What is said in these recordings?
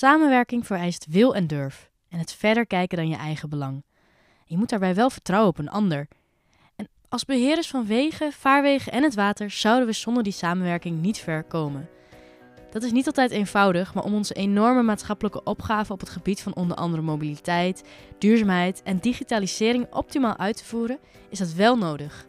Samenwerking vereist wil en durf en het verder kijken dan je eigen belang. Je moet daarbij wel vertrouwen op een ander. En als beheerders van wegen, vaarwegen en het water zouden we zonder die samenwerking niet ver komen. Dat is niet altijd eenvoudig, maar om onze enorme maatschappelijke opgaven op het gebied van onder andere mobiliteit, duurzaamheid en digitalisering optimaal uit te voeren, is dat wel nodig.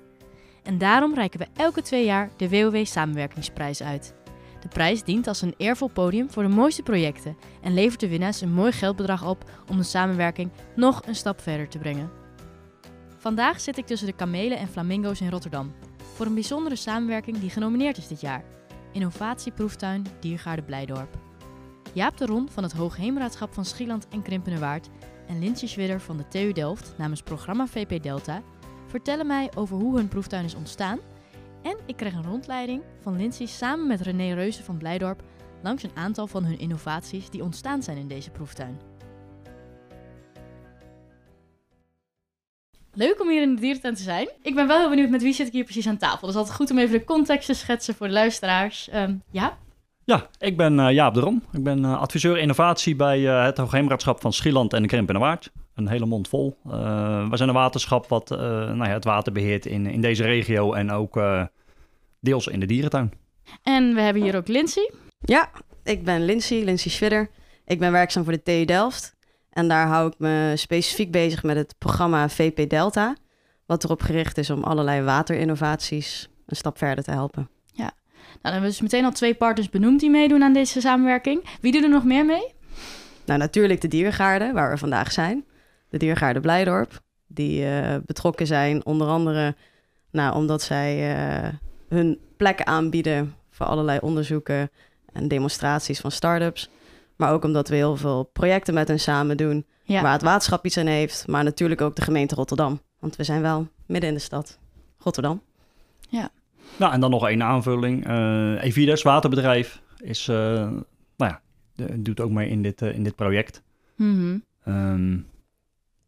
En daarom reiken we elke twee jaar de WOW Samenwerkingsprijs uit. De prijs dient als een eervol podium voor de mooiste projecten en levert de winnaars een mooi geldbedrag op om de samenwerking nog een stap verder te brengen. Vandaag zit ik tussen de kamelen en flamingo's in Rotterdam voor een bijzondere samenwerking die genomineerd is dit jaar. Innovatieproeftuin Diergaarde Blijdorp. Jaap de Ron van het Hoogheemraadschap van Schieland en Krimpenerwaard en Lintje Schwidder van de TU Delft namens programma VP Delta vertellen mij over hoe hun proeftuin is ontstaan. En ik kreeg een rondleiding van Lindsay samen met René Reuzen van Blijdorp langs een aantal van hun innovaties die ontstaan zijn in deze proeftuin. Leuk om hier in de dierentuin te zijn. Ik ben wel heel benieuwd met wie zit ik hier precies aan tafel. Dus altijd goed om even de context te schetsen voor de luisteraars. Um, ja? Ja, ik ben uh, Jaap de Rom. Ik ben uh, adviseur innovatie bij uh, het Hoogheemraadschap van Schieland en de Krimp en Waard. Een hele mond vol. we zijn een waterschap wat nou ja, het water beheert in, in deze regio en ook deels in de dierentuin. En we hebben hier ook Lindsay. Ja, ik ben Lindsay, Lindsay Schwidder. Ik ben werkzaam voor de TU Delft. En daar hou ik me specifiek bezig met het programma VP Delta. Wat erop gericht is om allerlei waterinnovaties een stap verder te helpen. Ja, nou, dan hebben we dus meteen al twee partners benoemd die meedoen aan deze samenwerking. Wie doet er nog meer mee? Nou, natuurlijk de diergaarden, waar we vandaag zijn. De diergaarden Blijdorp, die uh, betrokken zijn onder andere nou, omdat zij uh, hun plek aanbieden voor allerlei onderzoeken en demonstraties van start-ups. Maar ook omdat we heel veel projecten met hen samen doen. Waar het waterschap iets aan heeft. Maar natuurlijk ook de gemeente Rotterdam. Want we zijn wel midden in de stad. Rotterdam. Ja. Nou, en dan nog één aanvulling. Uh, Evides, waterbedrijf, is, uh, nou ja, doet ook mee in dit, uh, in dit project. Mm um,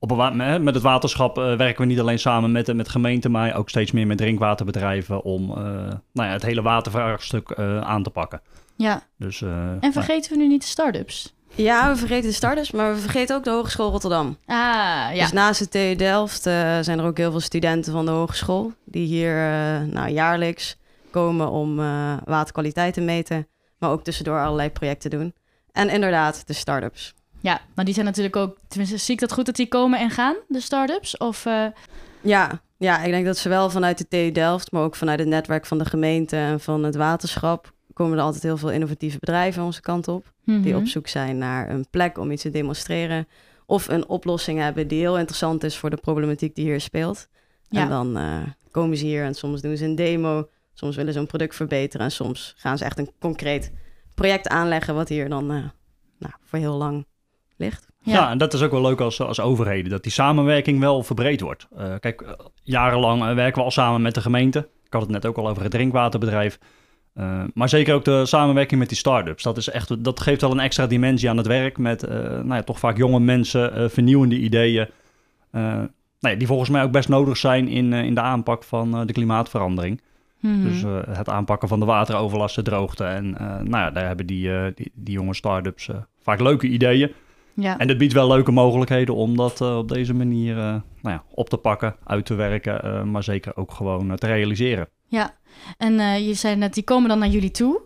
op een, met het waterschap werken we niet alleen samen met, met gemeenten, maar ook steeds meer met drinkwaterbedrijven om nou ja, het hele watervraagstuk aan te pakken. Ja. Dus, en vergeten we nu niet de start-ups? Ja, we vergeten de starters, maar we vergeten ook de Hogeschool Rotterdam. Ah, ja. Dus naast de TU Delft uh, zijn er ook heel veel studenten van de hogeschool... die hier uh, nou, jaarlijks komen om uh, waterkwaliteit te meten... maar ook tussendoor allerlei projecten doen. En inderdaad, de start-ups. Ja, maar die zijn natuurlijk ook... Tenminste, zie ik dat goed dat die komen en gaan, de start-ups? Of, Ja, ja, ik denk dat zowel vanuit de TU Delft... maar ook vanuit het netwerk van de gemeente en van het waterschap komen er altijd heel veel innovatieve bedrijven onze kant op. Die Mhm. op zoek zijn naar een plek om iets te demonstreren. Of een oplossing hebben die heel interessant is voor de problematiek die hier speelt. Ja. En dan uh, komen ze hier en soms doen ze een demo. Soms willen ze een product verbeteren. En soms gaan ze echt een concreet project aanleggen... wat hier dan uh, nou, voor heel lang ligt. Ja. ja. en dat is ook wel leuk als, als overheden, dat die samenwerking wel verbreed wordt. Uh, kijk, jarenlang werken we al samen met de gemeente. Ik had het net ook al over het drinkwaterbedrijf. Uh, maar zeker ook de samenwerking met die start-ups. Dat, is echt, dat geeft wel een extra dimensie aan het werk met uh, nou ja, toch vaak jonge mensen, uh, vernieuwende ideeën. nou ja, die volgens mij ook best nodig zijn in, in de aanpak van de klimaatverandering. Mhm. Dus het aanpakken van de wateroverlast, de droogte. En nou ja, daar hebben die, die, die, jonge start-ups vaak leuke ideeën. Ja. En dat biedt wel leuke mogelijkheden om dat op deze manier nou ja, op te pakken, uit te werken, maar zeker ook gewoon te realiseren. Ja, en je zei net, die komen dan naar jullie toe.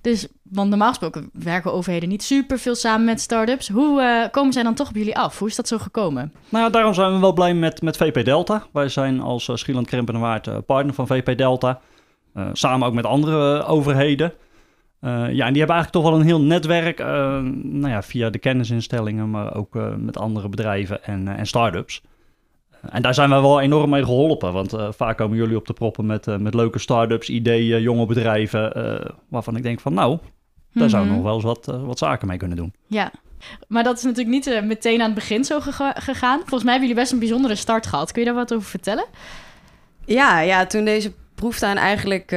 Dus, want normaal gesproken werken overheden niet super veel samen met start-ups. Hoe komen zij dan toch op jullie af? Hoe is dat zo gekomen? Nou ja, daarom zijn we wel blij met, met VP Delta. Wij zijn als Schieland Krimpen en Waard partner van VP Delta. samen ook met andere overheden. Ja, en die hebben eigenlijk toch wel een heel netwerk. nou ja, via de kennisinstellingen, maar ook met andere bedrijven en, en start-ups. En daar zijn we wel enorm mee geholpen. Want uh, vaak komen jullie op de proppen met, uh, met leuke start-ups, ideeën, jonge bedrijven. Uh, waarvan ik denk van nou, daar Mhm. zou nog wel eens wat, wat zaken mee kunnen doen. Ja, maar dat is natuurlijk niet meteen aan het begin zo gega gegaan. Volgens mij hebben jullie best een bijzondere start gehad. Kun je daar wat over vertellen? Ja, ja toen deze proeftuin eigenlijk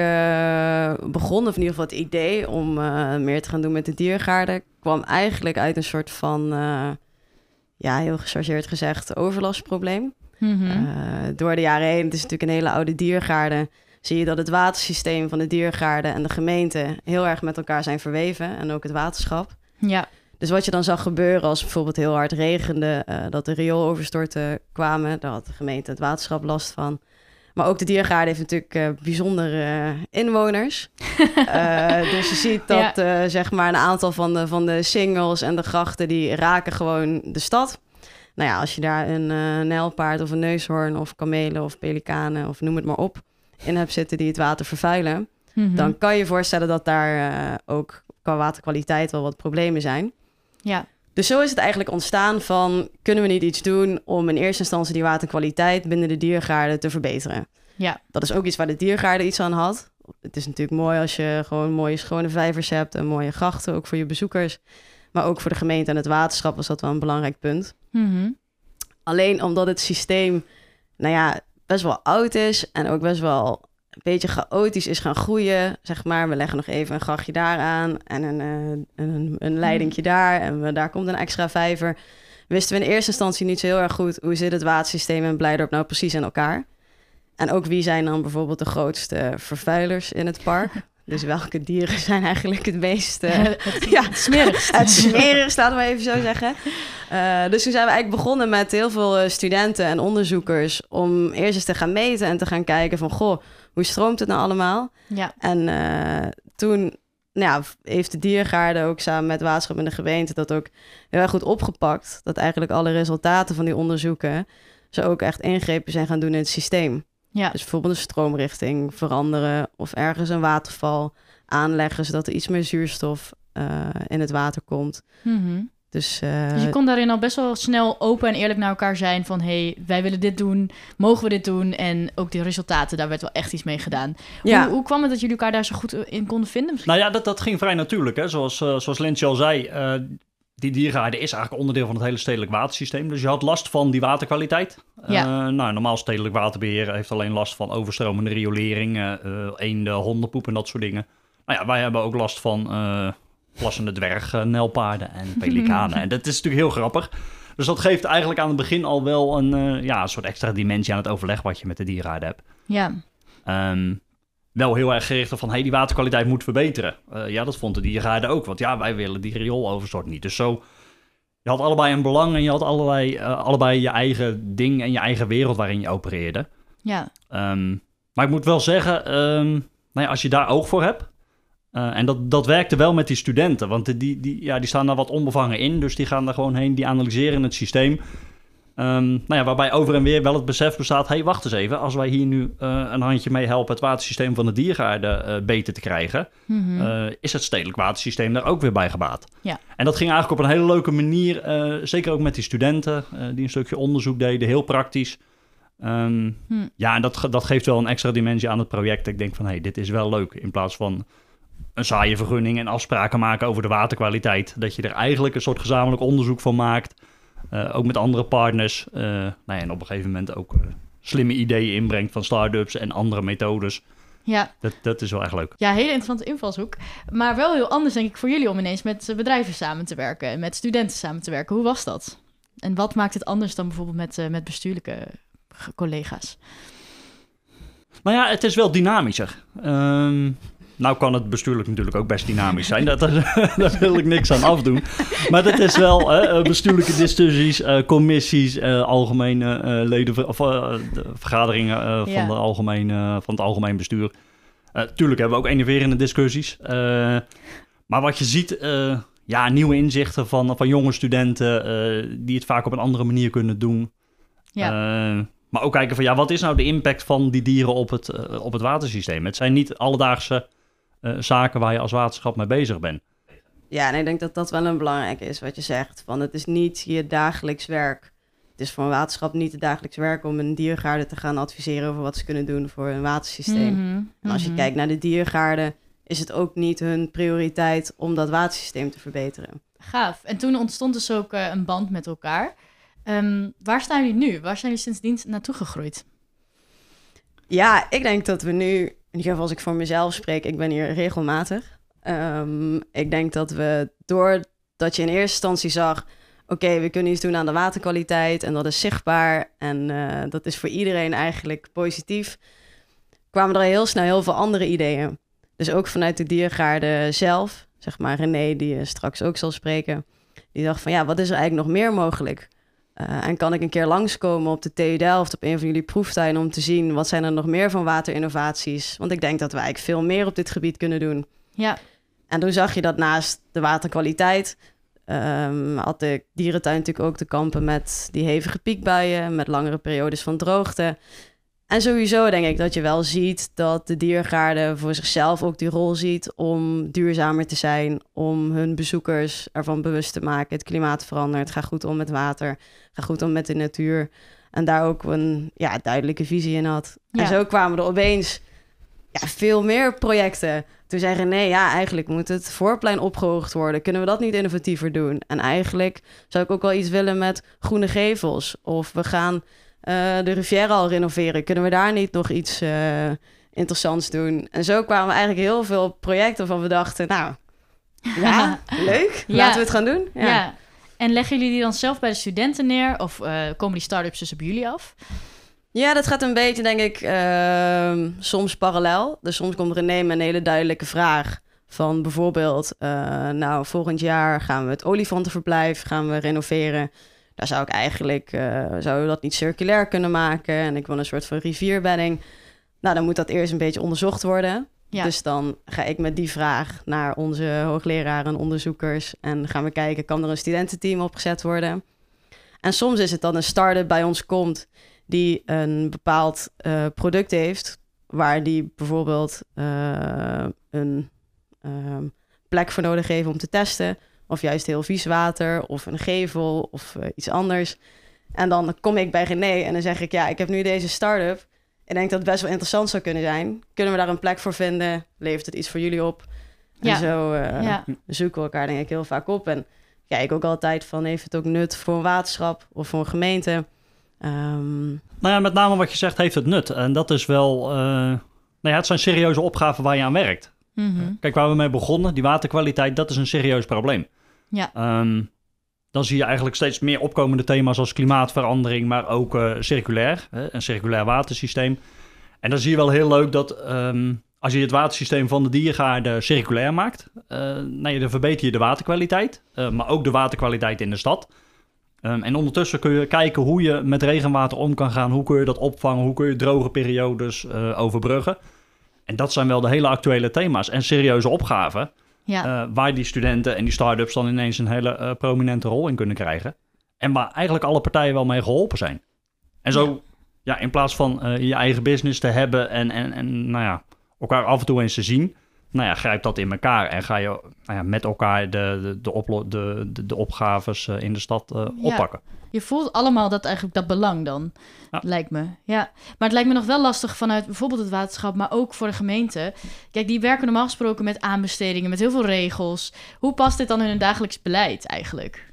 begon, of in ieder geval het idee om meer te gaan doen met de diergaarden, kwam eigenlijk uit een soort van, ja, heel gechargeerd gezegd, overlastprobleem. Mhm. Mm -hmm. uh, door de jaren heen, het is natuurlijk een hele oude diergaarde, zie je dat het watersysteem van de diergaarde en de gemeente heel erg met elkaar zijn verweven en ook het waterschap. Ja. Dus wat je dan zag gebeuren als bijvoorbeeld heel hard regende, dat de riooloverstorten kwamen, daar had de gemeente het waterschap last van. Maar ook de diergaarde heeft natuurlijk uh, bijzondere inwoners. uh, dus je ziet dat ja. zeg maar een aantal van de, van de singles en de grachten, die raken gewoon de stad. Nou ja, als je daar een nijlpaard of een neushoorn of kamelen of pelikanen of noem het maar op in hebt zitten die het water vervuilen, mm -hmm. dan kan je je voorstellen dat daar ook qua waterkwaliteit wel wat problemen zijn. Ja. Dus zo is het eigenlijk ontstaan van... kunnen we niet iets doen om in eerste instantie die waterkwaliteit... binnen de diergaarden te verbeteren? Ja. Dat is ook iets waar de diergaarden iets aan had. Het is natuurlijk mooi als je gewoon mooie schone vijvers hebt... en mooie grachten, ook voor je bezoekers. Maar ook voor de gemeente en het waterschap was dat wel een belangrijk punt. Mm -hmm. Alleen omdat het systeem, nou ja, best wel oud is... en ook best wel een beetje chaotisch is gaan groeien. Zeg maar, we leggen nog even een grachtje daar aan en een, uh, een, een leidingje daar. En we, daar komt een extra vijver. Wisten we in eerste instantie niet zo heel erg goed hoe zit het watersysteem en Blijdorp nou precies in elkaar. En ook wie zijn dan bijvoorbeeld de grootste vervuilers in het park. Dus welke dieren zijn eigenlijk het meest... Uh, het, ja, het smerigst. Het smerigst, laten we even zo zeggen. Uh, dus toen zijn we eigenlijk begonnen met heel veel studenten en onderzoekers... om eerst eens te gaan meten en te gaan kijken van... goh, hoe stroomt het nou allemaal? Ja. En uh, toen nou ja, heeft de diergaarde ook samen met waterschap en de gemeente... dat ook heel erg goed opgepakt. Dat eigenlijk alle resultaten van die onderzoeken... ze ook echt ingrepen zijn gaan doen in het systeem. Ja. Dus bijvoorbeeld een stroomrichting veranderen of ergens een waterval aanleggen, zodat er iets meer zuurstof uh, in het water komt. Mm -hmm. Dus, uh, dus je kon daarin al best wel snel open en eerlijk naar elkaar zijn van hey, wij willen dit doen, mogen we dit doen? En ook de resultaten, daar werd wel echt iets mee gedaan. Ja. Hoe, hoe kwam het dat jullie elkaar daar zo goed in konden vinden? Misschien? Nou ja, dat, dat ging vrij natuurlijk. Hè? Zoals, uh, zoals Lentje al zei, uh, die diergaarde is eigenlijk onderdeel van het hele stedelijk watersysteem. Dus je had last van die waterkwaliteit. Ja. Uh, nou, normaal stedelijk waterbeheer heeft alleen last van overstromende riolering, uh, eenden, hondenpoep en dat soort dingen. Nou ja, wij hebben ook last van uh, plassende dwergnelpaarden en pelikanen. en dat is natuurlijk heel grappig. Dus dat geeft eigenlijk aan het begin al wel een, ja, een soort extra dimensie aan het overleg wat je met de diergaarde hebt. Ja. Um, wel heel erg gericht op van, hey, die waterkwaliteit moet verbeteren. Uh, ja, dat vond de diergaarde ook, want ja, wij willen die riooloverstort niet. Dus zo, je had allebei een belang en je had allerlei, uh, allebei je eigen ding en je eigen wereld waarin je opereerde. Ja. Um, maar ik moet wel zeggen, um, nou ja, als je daar oog voor hebt, uh, en dat, dat werkte wel met die studenten, want die, die, ja, die staan daar wat onbevangen in, dus die gaan daar gewoon heen, die analyseren het systeem. Um, nou ja, waarbij over en weer wel het besef bestaat... hé, hey, wacht eens even, als wij hier nu uh, een handje mee helpen... het watersysteem van de diergaarde uh, beter te krijgen... Mm -hmm. uh, is het stedelijk watersysteem daar ook weer bij gebaat. Ja. En dat ging eigenlijk op een hele leuke manier... zeker ook met die studenten die een stukje onderzoek deden, heel praktisch. Um, hm. Ja, en dat, dat geeft wel een extra dimensie aan het project. Ik denk van, hé, hey, dit is wel leuk. In plaats van een saaie vergunning en afspraken maken over de waterkwaliteit... dat je er eigenlijk een soort gezamenlijk onderzoek van maakt... Uh, ook met andere partners. Uh, nou ja, en op een gegeven moment ook uh, slimme ideeën inbrengt van start-ups en andere methodes. Ja. Dat, dat is wel echt leuk. Ja, hele interessante invalshoek. Maar wel heel anders, denk ik, voor jullie om ineens met bedrijven samen te werken en met studenten samen te werken. Hoe was dat? En wat maakt het anders dan bijvoorbeeld met, met bestuurlijke collega's? Nou ja, het is wel dynamischer. Um, nou kan het bestuurlijk natuurlijk ook best dynamisch zijn. Dat, daar wil ik niks aan afdoen. Maar dat is wel hè, bestuurlijke discussies, uh, commissies, uh, algemene leden of vergaderingen van, Ja. de algemene, van het algemeen bestuur. tuurlijk hebben we ook enerverende discussies. maar wat je ziet, ja, nieuwe inzichten van, van jonge studenten die het vaak op een andere manier kunnen doen. Ja. maar ook kijken van ja, wat is nou de impact van die dieren op het, op het watersysteem? Het zijn niet alledaagse zaken waar je als waterschap mee bezig bent. Ja, en ik denk dat dat wel een belangrijk is wat je zegt. Van het is niet je dagelijks werk. Het is voor een waterschap niet het dagelijks werk om een diergaarde te gaan adviseren over wat ze kunnen doen voor een watersysteem. Mm -hmm. En als je -hmm. kijkt naar de diergaarden, is het ook niet hun prioriteit om dat watersysteem te verbeteren. Gaaf. En toen ontstond dus ook uh, een band met elkaar. Um, waar staan jullie nu? Waar zijn jullie sindsdien naartoe gegroeid? Ja, ik denk dat we nu, in ieder geval als ik voor mezelf spreek, ik ben hier regelmatig. Um, ik denk dat we doordat je in eerste instantie zag, oké, we kunnen iets doen aan de waterkwaliteit en dat is zichtbaar en uh, dat is voor iedereen eigenlijk positief, kwamen er heel snel heel veel andere ideeën. Dus ook vanuit de diergaarde zelf, zeg maar René, die straks ook zal spreken, Die dacht van ja, wat is er eigenlijk nog meer mogelijk? Uh, en kan ik een keer langskomen op de TU Delft, op een van jullie proeftuinen, om te zien wat zijn er nog meer van waterinnovaties? Want ik denk dat wij eigenlijk veel meer op dit gebied kunnen doen. Ja. En toen zag je dat naast de waterkwaliteit um, had de dierentuin natuurlijk ook te kampen met die hevige piekbuien, met langere periodes van droogte. En sowieso denk ik dat je wel ziet dat de diergaarden voor zichzelf ook die rol ziet om duurzamer te zijn, om hun bezoekers ervan bewust te maken. Het klimaat verandert, ga goed om met water, ga goed om met de natuur. En daar ook een ja, duidelijke visie in had. En zo kwamen er opeens ja, veel meer projecten. Toen zei René, ja, eigenlijk moet het voorplein opgehoogd worden. Kunnen we dat niet innovatiever doen? En eigenlijk zou ik ook wel iets willen met groene gevels. Of we gaan de Riviera al renoveren. Kunnen we daar niet nog iets uh, interessants doen? En zo kwamen eigenlijk heel veel projecten van we dachten, nou, ja, leuk. Laten we het gaan doen. Ja. ja. En leggen jullie die dan zelf bij de studenten neer? Of uh, komen die start-ups dus op jullie af? Ja, dat gaat een beetje, denk ik, uh, soms parallel. Dus soms komt René met een hele duidelijke vraag. Van bijvoorbeeld, uh, nou, volgend jaar gaan we het olifantenverblijf gaan we renoveren. Daar zou ik eigenlijk, uh, zou dat niet circulair kunnen maken? En ik wil een soort van rivierbedding. Nou, dan moet dat eerst een beetje onderzocht worden. Ja. Dus dan ga ik met die vraag naar onze hoogleraren en onderzoekers. En gaan we kijken, kan er een studententeam opgezet worden? En soms is het dan een start-up bij ons komt die een bepaald uh, product heeft, waar die bijvoorbeeld uh, een uh, plek voor nodig heeft om te testen, of juist heel vies water, of een gevel, of uh, iets anders. En dan kom ik bij René en dan zeg ik, ja, ik heb nu deze start-up. Ik denk dat het best wel interessant zou kunnen zijn. Kunnen we daar een plek voor vinden? Levert het iets voor jullie op? En zo ja. zoeken we elkaar denk ik heel vaak op. En kijk ook altijd van, heeft het ook nut voor een waterschap of voor een gemeente? Um... Nou ja, met name wat je zegt, heeft het nut. En dat is wel. Uh, nou ja, het zijn serieuze opgaven waar je aan werkt. Mm -hmm. Kijk, waar we mee begonnen, die waterkwaliteit, dat is een serieus probleem. Ja. Um, dan zie je eigenlijk steeds meer opkomende thema's als klimaatverandering, maar ook uh, circulair, hè, een circulair watersysteem. En dan zie je wel heel leuk dat um, als je het watersysteem van de diergaarden circulair maakt, uh, nou dan verbeter je de waterkwaliteit, uh, maar ook de waterkwaliteit in de stad. Um, en ondertussen kun je kijken hoe je met regenwater om kan gaan. Hoe kun je dat opvangen? Hoe kun je droge periodes overbruggen? En dat zijn wel de hele actuele thema's en serieuze opgaven. Uh, waar die studenten en die start-ups dan ineens een hele uh, prominente rol in kunnen krijgen. En waar eigenlijk alle partijen wel mee geholpen zijn. En zo, ja, in plaats van je eigen business te hebben en, en, en nou ja, elkaar af en toe eens te zien nou ja, grijp dat in elkaar en ga je nou ja, met elkaar de, de, de, de, de, de opgaves uh, in de stad uh, ja. oppakken. Je voelt allemaal dat eigenlijk dat belang dan, ja. lijkt me. Ja, maar het lijkt me nog wel lastig vanuit bijvoorbeeld het waterschap, maar ook voor de gemeente. Kijk, die werken normaal gesproken met aanbestedingen, met heel veel regels. Hoe past dit dan in hun dagelijks beleid eigenlijk?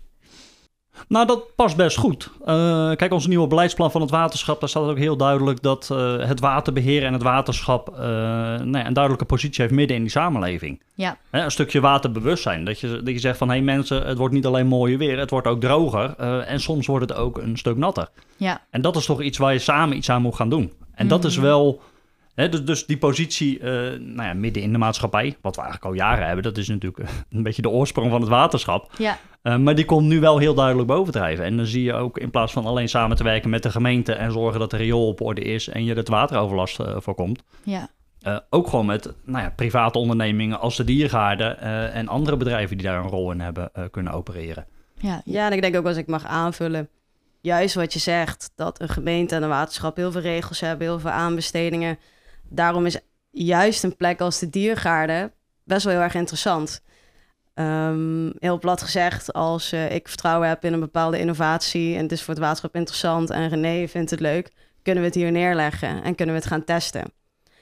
Nou, dat past best goed. Uh, kijk, ons nieuwe beleidsplan van het waterschap, daar staat ook heel duidelijk dat uh, het waterbeheer en het waterschap uh, nou ja, een duidelijke positie heeft midden in die samenleving. Ja. Hè, een stukje waterbewustzijn. Dat je, dat je zegt van hé hey, mensen, het wordt niet alleen mooier weer, het wordt ook droger. en soms wordt het ook een stuk natter. Ja. En dat is toch iets waar je samen iets aan moet gaan doen. En mm. dat is wel dus, dus, die positie uh, nou ja, midden in de maatschappij, wat we eigenlijk al jaren hebben, dat is natuurlijk een beetje de oorsprong van het waterschap. Ja. Uh, maar die komt nu wel heel duidelijk bovendrijven. En dan zie je ook in plaats van alleen samen te werken met de gemeente en zorgen dat de riool op orde is en je het wateroverlast uh, voorkomt. Ja. ook gewoon met nou ja, private ondernemingen als de diergaarden en andere bedrijven die daar een rol in hebben kunnen opereren. Ja, ja, en ik denk ook als ik mag aanvullen, juist wat je zegt, dat een gemeente en een waterschap heel veel regels hebben, heel veel aanbestedingen daarom is juist een plek als de diergaarden best wel heel erg interessant. Um, heel plat gezegd, als uh, ik vertrouwen heb in een bepaalde innovatie en het is voor het waterschap interessant en René vindt het leuk, kunnen we het hier neerleggen en kunnen we het gaan testen.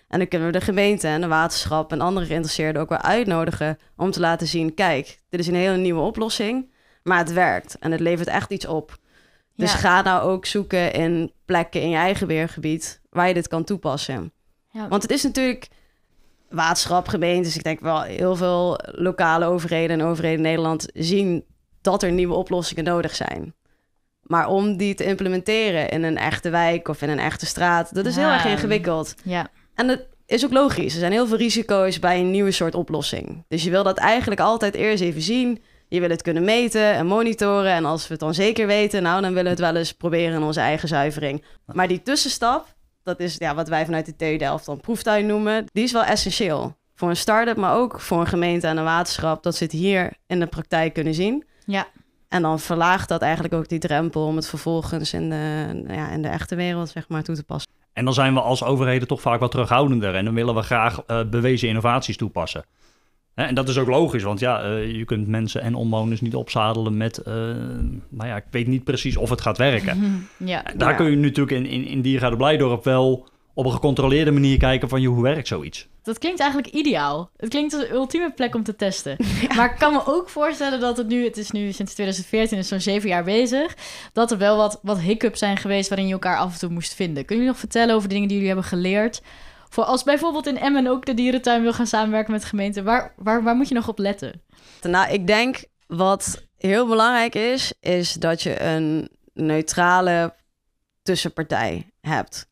En dan kunnen we de gemeente en de waterschap en andere geïnteresseerden ook wel uitnodigen om te laten zien, kijk, dit is een hele nieuwe oplossing, maar het werkt en het levert echt iets op. Dus ja. ga nou ook zoeken in plekken in je eigen weergebied waar je dit kan toepassen. Ja. Want het is natuurlijk waterschap, gemeentes. Ik denk wel heel veel lokale overheden en overheden in Nederland zien dat er nieuwe oplossingen nodig zijn. Maar om die te implementeren in een echte wijk of in een echte straat, dat is heel erg ingewikkeld. Ja. En dat is ook logisch. Er zijn heel veel risico's bij een nieuwe soort oplossing. Dus je wil dat eigenlijk altijd eerst even zien. je wil het kunnen meten en monitoren. En als we het dan zeker weten, nou, dan willen we het wel eens proberen in onze eigen zuivering. Maar die tussenstap, dat is ja, wat wij vanuit de TU Delft dan proeftuin noemen, die is wel essentieel. Voor een start-up, maar ook voor een gemeente en een waterschap, dat ze het hier in de praktijk kunnen zien. Ja. En dan verlaagt dat eigenlijk ook die drempel om het vervolgens in de, ja, in de echte wereld zeg maar, toe te passen. En dan zijn we als overheden toch vaak wat terughoudender. En dan willen we graag uh, bewezen innovaties toepassen. En dat is ook logisch, want ja, uh, je kunt mensen en omwoners niet opzadelen met... Uh, nou ja, ik weet niet precies of het gaat werken. ja. Daar Ja. kun je natuurlijk in, in, in Diergaarde Blijdorp wel op een gecontroleerde manier kijken van... joh, hoe werkt zoiets? Dat klinkt eigenlijk ideaal. Het klinkt als een ultieme plek om te testen. Maar ik kan me ook voorstellen dat het nu, het is nu sinds 2014, is zo'n zeven jaar bezig, dat er wel wat, wat hiccups zijn geweest waarin je elkaar af en toe moest vinden. Kunnen jullie nog vertellen over de dingen die jullie hebben geleerd? Voor als bijvoorbeeld in Emmen ook de dierentuin wil gaan samenwerken met de gemeente, waar, waar, waar moet je nog op letten? Nou, ik denk wat heel belangrijk is, is dat je een neutrale tussenpartij hebt.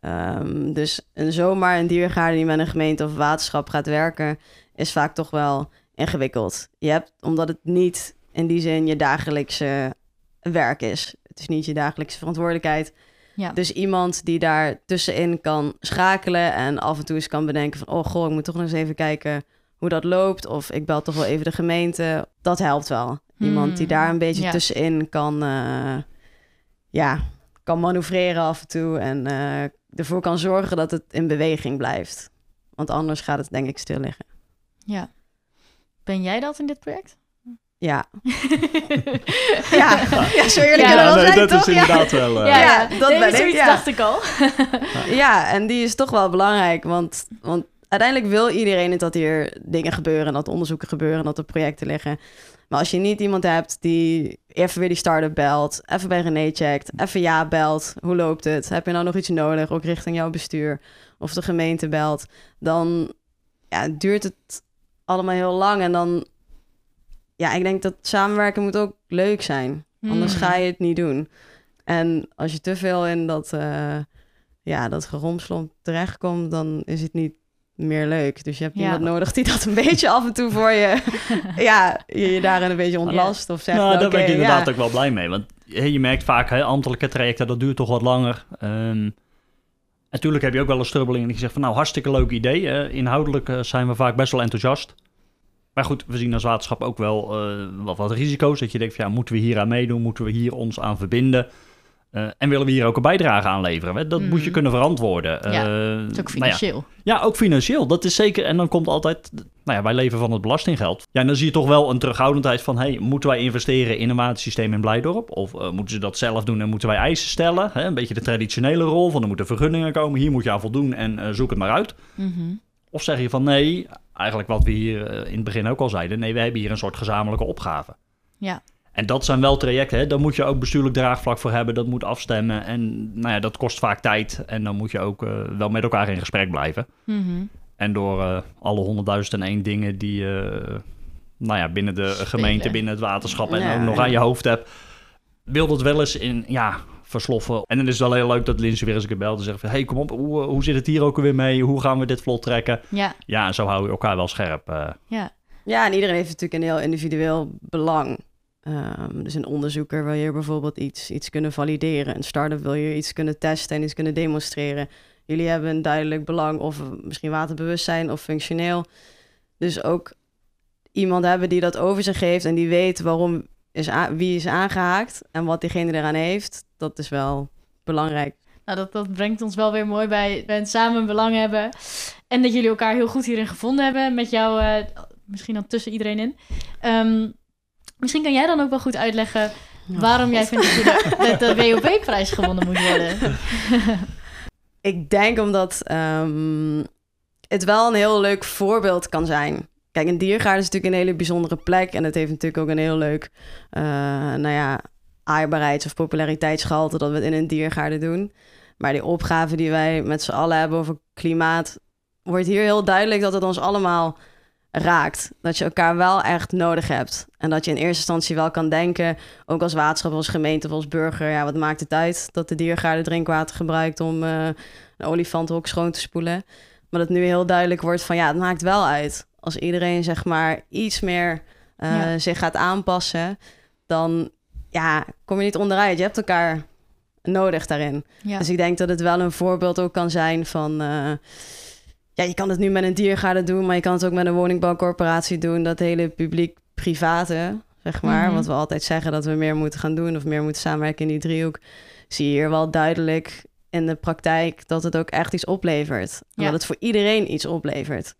Um, dus een zomaar een diergaarde die met een gemeente of waterschap gaat werken, is vaak toch wel ingewikkeld. Je hebt, omdat het niet in die zin je dagelijkse werk is. Het is niet je dagelijkse verantwoordelijkheid. Ja. Dus iemand die daar tussenin kan schakelen en af en toe eens kan bedenken van... oh goh, ik moet toch nog eens even kijken hoe dat loopt. Of ik bel toch wel even de gemeente. Dat helpt wel. Iemand die Hmm, daar een beetje ja. tussenin kan, uh, ja, kan manoeuvreren af en toe. En uh, ervoor kan zorgen dat het in beweging blijft. Want anders gaat het denk ik stil liggen. Ja. Ben jij dat in dit project? Ja. ja. ja, zo eerlijk Ja, kunnen we wel nee, zijn, dat toch? is inderdaad wel... eh, ja, ja, ja, dat nee, ben ik, zoiets ja. dacht ik al. Ja, en die is toch wel belangrijk. Want, want uiteindelijk wil iedereen dat hier dingen gebeuren... en dat onderzoeken gebeuren en dat er projecten liggen. Maar als je niet iemand hebt die even weer die start-up belt... even bij René checkt, even ja belt... hoe loopt het? Heb je nou nog iets nodig, ook richting jouw bestuur? Of de gemeente belt? Dan ja, duurt het allemaal heel lang. En dan... Ja, ik denk dat samenwerken moet ook leuk zijn. Anders Mm. ga je het niet doen. En als je te veel in dat, uh, ja, dat geromslomp terechtkomt, dan is het niet meer leuk. Dus je hebt Ja. iemand nodig die dat een beetje af en toe voor je, ja, je, je daarin een beetje ontlast. Of zegt, Nou, daar ben ik inderdaad ja. ook wel blij mee. Want hè, je merkt vaak, hè, ambtelijke trajecten, dat duurt toch wat langer. Ehm natuurlijk heb je ook wel een strubbeling die zegt van, nou, hartstikke leuk idee. inhoudelijk eh, zijn we vaak best wel enthousiast. Maar goed, we zien als waterschap ook wel eh, wat, wat risico's. Dat je denkt van, ja, moeten we hier aan meedoen? Moeten we hier ons aan verbinden? Eh, en willen we hier ook een bijdrage aan leveren? Hè? Dat Mm. moet je kunnen verantwoorden. Ja, Eh, Het is ook nou ja, financieel. ja, ook financieel. Dat is zeker. En dan komt altijd, nou ja, wij leven van het belastinggeld. Ja, en dan zie je toch wel een terughoudendheid van, hey, moeten wij investeren in een watersysteem in Blijdorp? Of moeten ze dat zelf doen en moeten wij eisen stellen? Hè? Een beetje de traditionele rol van, er moeten vergunningen komen, hier moet je aan voldoen en zoek het maar uit. Mhm. Of zeg je van, nee, eigenlijk wat we hier eh, in het begin ook al zeiden, nee, we hebben hier een soort gezamenlijke opgave. Ja. En dat zijn wel trajecten, hè? daar moet je ook bestuurlijk draagvlak voor hebben. Dat moet afstemmen en nou ja, dat kost vaak tijd. En dan moet je ook eh, wel met elkaar in gesprek blijven. Mhm. En door eh, alle honderdduizend en één dingen die eh, nou ja, binnen de gemeente, binnen het waterschap en Ja, ook nog ja. aan je hoofd hebt, wil dat wel eens in, ja, versloffen. En dan is het wel heel leuk dat Linse weer eens een keer belt en zegt van, hey, kom op, hoe, hoe zit het hier ook weer mee? Hoe gaan we dit vlot trekken? Ja, Ja, en zo hou je elkaar wel scherp. eh. ja. Ja, en iedereen heeft natuurlijk een heel individueel belang. Ehm, dus een onderzoeker wil hier bijvoorbeeld iets, iets kunnen valideren. Een start-up wil hier iets kunnen testen en iets kunnen demonstreren. Jullie hebben een duidelijk belang, of misschien waterbewustzijn of functioneel. Dus ook iemand hebben die dat over zich heeft en die weet waarom is wie is aangehaakt en wat diegene eraan heeft. Dat is wel belangrijk. Nou, dat, dat brengt ons wel weer mooi bij, het samen belang hebben. En dat jullie elkaar heel goed hierin gevonden hebben. Met jou, eh, misschien dan tussen iedereen in. Ehm, misschien kan jij dan ook wel goed uitleggen waarom jij vindt dat je de, de, de WOP-prijs gewonnen moet worden. Ik denk omdat ehm, het wel een heel leuk voorbeeld kan zijn. Kijk, een diergaarde is natuurlijk een hele bijzondere plek. En het heeft natuurlijk ook een heel leuk, eh, nou ja, aaibaarheids- of populariteitsgehalte dat we het in een diergaarde doen. Maar die opgave die wij met z'n allen hebben over klimaat, wordt hier heel duidelijk dat het ons allemaal raakt. Dat je elkaar wel echt nodig hebt. En dat je in eerste instantie wel kan denken, ook als waterschap, als gemeente of als burger, ja, wat maakt het uit dat de diergaarde drinkwater gebruikt om eh, een olifantenhok schoon te spoelen. Maar dat nu heel duidelijk wordt van ja, het maakt wel uit. Als iedereen zeg maar iets meer eh, Ja. zich gaat aanpassen, dan ja, kom je niet onderuit. Je hebt elkaar nodig daarin. Ja. Dus ik denk dat het wel een voorbeeld ook kan zijn van... eh, ja, je kan het nu met een diergaarde doen, maar je kan het ook met een woningbouwcorporatie doen. Dat hele publiek-private, zeg maar. Mhm. Wat we altijd zeggen dat we meer moeten gaan doen of meer moeten samenwerken in die driehoek. Zie je hier wel duidelijk in de praktijk dat het ook echt iets oplevert. En Ja. dat het voor iedereen iets oplevert.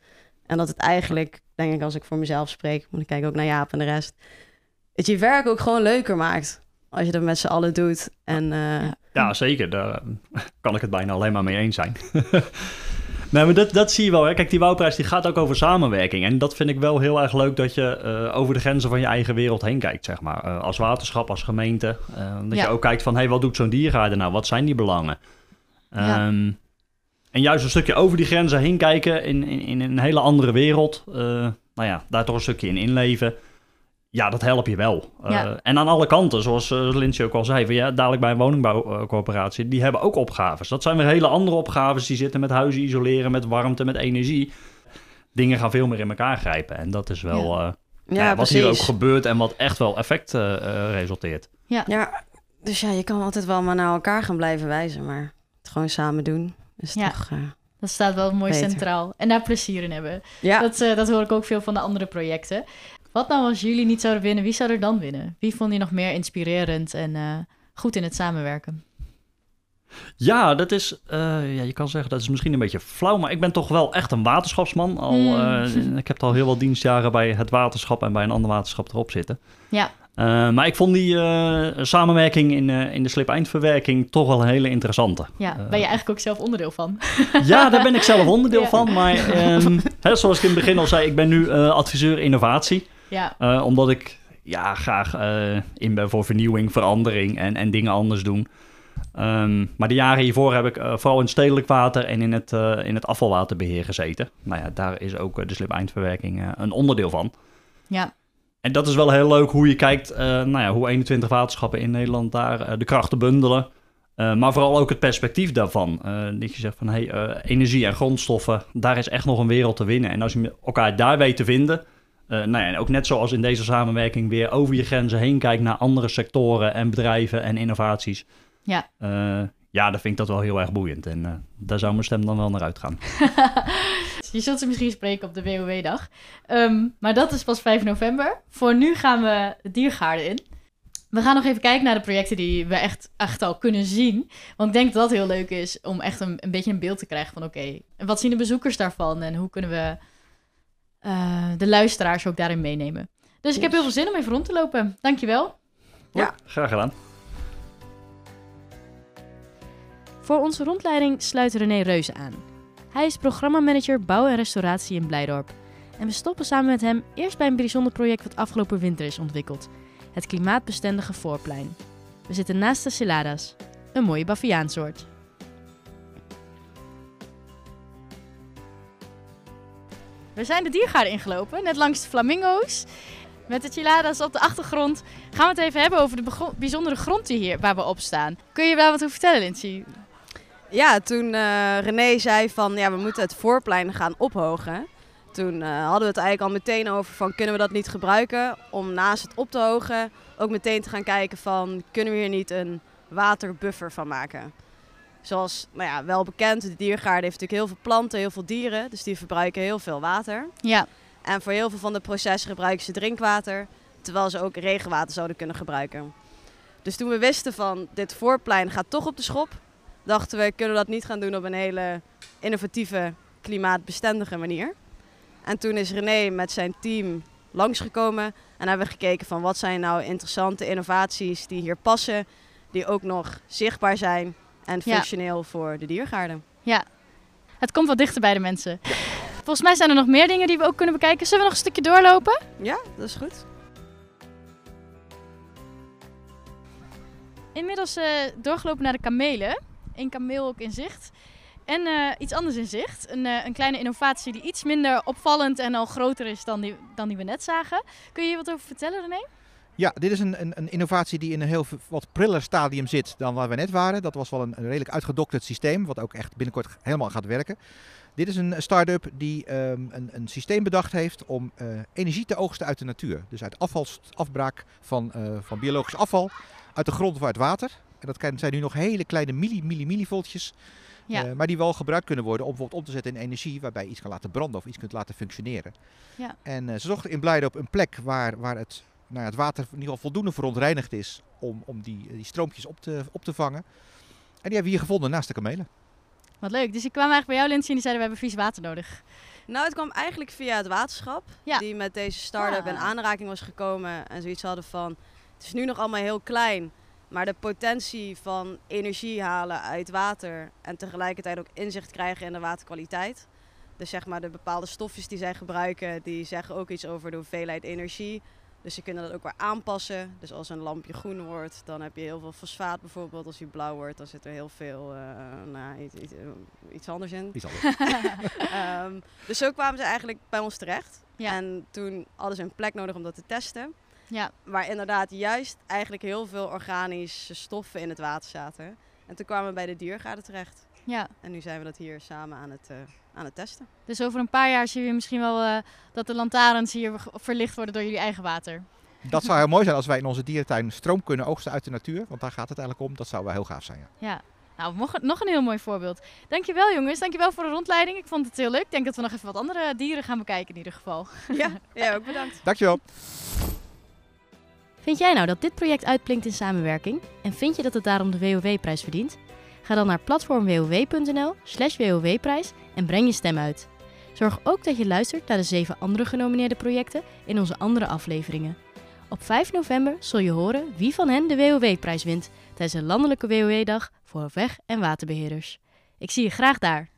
En dat het eigenlijk, denk ik als ik voor mezelf spreek, want ik kijk ook naar Jaap en de rest, het je werk ook gewoon leuker maakt. Als je dat met z'n allen doet. En eh, Ja. Zeker. Daar eh, kan ik het bijna alleen maar mee eens zijn. nee, maar dat, dat zie je wel. Hè. Kijk, die Wouwprijs die gaat ook over samenwerking. En dat vind ik wel heel erg leuk dat je eh, over de grenzen van je eigen wereld heen kijkt, zeg maar. Als waterschap, als gemeente. Dat Ja. je ook kijkt van, hé, hey, wat doet zo'n diergaarde nou? Wat zijn die belangen? Ja. Ehm, en juist een stukje over die grenzen heen kijken in, in, in een hele andere wereld. nou ja, daar toch een stukje in inleven. Ja, dat help je wel. Eh, Ja. En aan alle kanten, zoals uh, Lindsay ook al zei, van, ja, dadelijk bij een woningbouwcorporatie, die hebben ook opgaves. Dat zijn weer hele andere opgaves. Die zitten met huizen isoleren, met warmte, met energie. Dingen gaan veel meer in elkaar grijpen. En dat is wel Ja. eh, ja, ja, wat precies. hier ook gebeurt en wat echt wel effect resulteert. Ja, dus ja, je kan altijd wel maar naar elkaar gaan blijven wijzen, maar het gewoon samen doen is Ja. toch... eh, Dat staat wel mooi Beter. centraal. En daar plezier in hebben. ja. Dat, eh, dat hoor ik ook veel van de andere projecten. Wat nou als jullie niet zouden winnen? Wie zou er dan winnen? Wie vond je nog meer inspirerend en eh, goed in het samenwerken? Ja, dat is, eh, ja, je kan zeggen dat is misschien een beetje flauw, maar ik ben toch wel echt een waterschapsman. Al, Mm. eh, ik heb al heel wat dienstjaren bij het waterschap en bij een ander waterschap erop zitten. Ja, maar ik vond die samenwerking in, in de slip-eindverwerking toch wel een hele interessante. ja. Ben je eigenlijk ook zelf onderdeel van? Ja, daar ben ik zelf onderdeel Ja. van. Maar ehm, hè, zoals ik in het begin al zei, ik ben nu adviseur innovatie. Ja, Eh, omdat ik ja, graag eh, in ben voor vernieuwing, verandering en, en dingen anders doen. Ehm, maar de jaren hiervoor heb ik eh, vooral in stedelijk water en in het, in het afvalwaterbeheer gezeten. Nou ja, daar is ook de slip-eindverwerking eh, een onderdeel van. ja, En dat is wel heel leuk hoe je kijkt, nou ja, hoe 21 waterschappen in Nederland daar de krachten bundelen. Maar vooral ook het perspectief daarvan. Dat je zegt van, hey, energie en grondstoffen, daar is echt nog een wereld te winnen. En als je elkaar daar weet te vinden, nou ja, en ook net zoals in deze samenwerking weer over je grenzen heen kijkt naar andere sectoren en bedrijven en innovaties. ja. Eh, ja, dan vind ik dat wel heel erg boeiend. En eh, daar zou mijn stem dan wel naar uitgaan. Je zult ze misschien spreken op de WOW-dag. Ehm, maar dat is pas 5 november. Voor nu gaan we de diergaarden in. We gaan nog even kijken naar de projecten die we echt, echt al kunnen zien. Want ik denk dat dat heel leuk is om echt een, een beetje een beeld te krijgen van... oké, wat zien de bezoekers daarvan? En hoe kunnen we eh, de luisteraars ook daarin meenemen? Dus ik heb heel veel zin om even rond te lopen. Dankjewel. Graag gedaan. Voor onze rondleiding sluit René Reuze aan. Hij is programmamanager bouw en restauratie in Blijdorp. En we stoppen samen met hem eerst bij een bijzonder project wat afgelopen winter is ontwikkeld. Het klimaatbestendige voorplein. We zitten naast de Ciladas, een mooie baviaansoort. We zijn de diergaarden ingelopen, net langs de flamingo's. Met de Ciladas op de achtergrond gaan we het even hebben over de bijzondere grond die hier, waar we op staan. Kun je daar wat over vertellen, Lindsay? Ja, toen eh, René zei van ja, we moeten het voorplein gaan ophogen. Toen eh, hadden we het eigenlijk al meteen over van kunnen we dat niet gebruiken om naast het op te hogen ook meteen te gaan kijken van kunnen we hier niet een waterbuffer van maken. Zoals nou ja, wel bekend, de diergaarde heeft natuurlijk heel veel planten, heel veel dieren, dus die verbruiken heel veel water. Ja, En voor heel veel van de processen gebruiken ze drinkwater, terwijl ze ook regenwater zouden kunnen gebruiken. Dus toen we wisten van dit voorplein gaat toch op de schop, dachten we kunnen we dat niet gaan doen op een hele innovatieve, klimaatbestendige manier. En toen is René met zijn team langsgekomen en hebben we gekeken van wat zijn nou interessante innovaties die hier passen, die ook nog zichtbaar zijn en Ja. functioneel voor de diergaarden. het komt wat dichter bij de mensen. Volgens mij zijn er nog meer dingen die we ook kunnen bekijken. Zullen we nog een stukje doorlopen? Ja, dat is goed. Inmiddels eh, doorgelopen naar de kamelen. Eén kameel ook in zicht. En eh, iets anders in zicht. Een, eh, een kleine innovatie die iets minder opvallend en al groter is dan die, dan die we net zagen. Kun je hier wat over vertellen, René? Ja, dit is een, een, een innovatie die in een heel wat priller stadium zit dan waar we net waren. Dat was wel een, een redelijk uitgedokterd systeem, wat ook echt binnenkort helemaal gaat werken. Dit is een start-up die ehm, een, een systeem bedacht heeft om eh, energie te oogsten uit de natuur. Dus uit afvals, afbraak van, eh, van biologisch afval, uit de grond of uit water. En dat zijn nu nog hele kleine milli, milli, millivoltjes. Ja. eh, maar die wel gebruikt kunnen worden om bijvoorbeeld om te zetten in energie waarbij je iets kan laten branden of iets kunt laten functioneren. Ja. En ze zochten in Blijdorp een plek waar, waar het, nou ja, het water in ieder geval voldoende verontreinigd is om, om die, die stroompjes op te, op te vangen. En die hebben we hier gevonden naast de kamelen. Wat leuk. Dus ik kwam eigenlijk bij jou, Lindsay, en die zeiden we hebben vies water nodig. Nou, het kwam eigenlijk via het waterschap. Ja. Die met deze start-up Ah. in aanraking was gekomen. En zoiets hadden van, het is nu nog allemaal heel klein. Maar de potentie van energie halen uit water. En tegelijkertijd ook inzicht krijgen in de waterkwaliteit. Dus zeg maar de bepaalde stofjes die zij gebruiken, die zeggen ook iets over de hoeveelheid energie. Dus ze kunnen dat ook weer aanpassen. Dus als een lampje groen wordt, dan heb je heel veel fosfaat bijvoorbeeld. Als die blauw wordt, dan zit er heel veel eh, nou, iets, iets, eh, iets anders in. Iets anders. Ehm, dus zo kwamen ze eigenlijk bij ons terecht. Ja. En toen hadden ze een plek nodig om dat te testen. Ja, Waar inderdaad juist eigenlijk heel veel organische stoffen in het water zaten. En toen kwamen we bij de diergaarden terecht. Ja. En nu zijn we dat hier samen aan het, eh, aan het testen. Dus over een paar jaar zie je misschien wel eh, dat de lantaarns hier verlicht worden door jullie eigen water. Dat zou heel mooi zijn als wij in onze dierentuin stroom kunnen oogsten uit de natuur. Want daar gaat het eigenlijk om. Dat zou wel heel gaaf zijn. Ja. Ja. Nou, nog een- nog een heel mooi voorbeeld. Dankjewel jongens, dankjewel voor de rondleiding. Ik vond het heel leuk. Ik denk dat we nog even wat andere dieren gaan bekijken in ieder geval. Ja, ja ook bedankt. Dankjewel. Vind jij nou dat dit project uitblinkt in samenwerking? En vind je dat het daarom de WOW-prijs verdient? Ga dan naar platformwow.nl slash WOW-prijs en breng je stem uit. Zorg ook dat je luistert naar de zeven andere genomineerde projecten in onze andere afleveringen. Op 5 november zul je horen wie van hen de WOW-prijs wint tijdens de landelijke WOW-dag voor weg- en waterbeheerders. Ik zie je graag daar.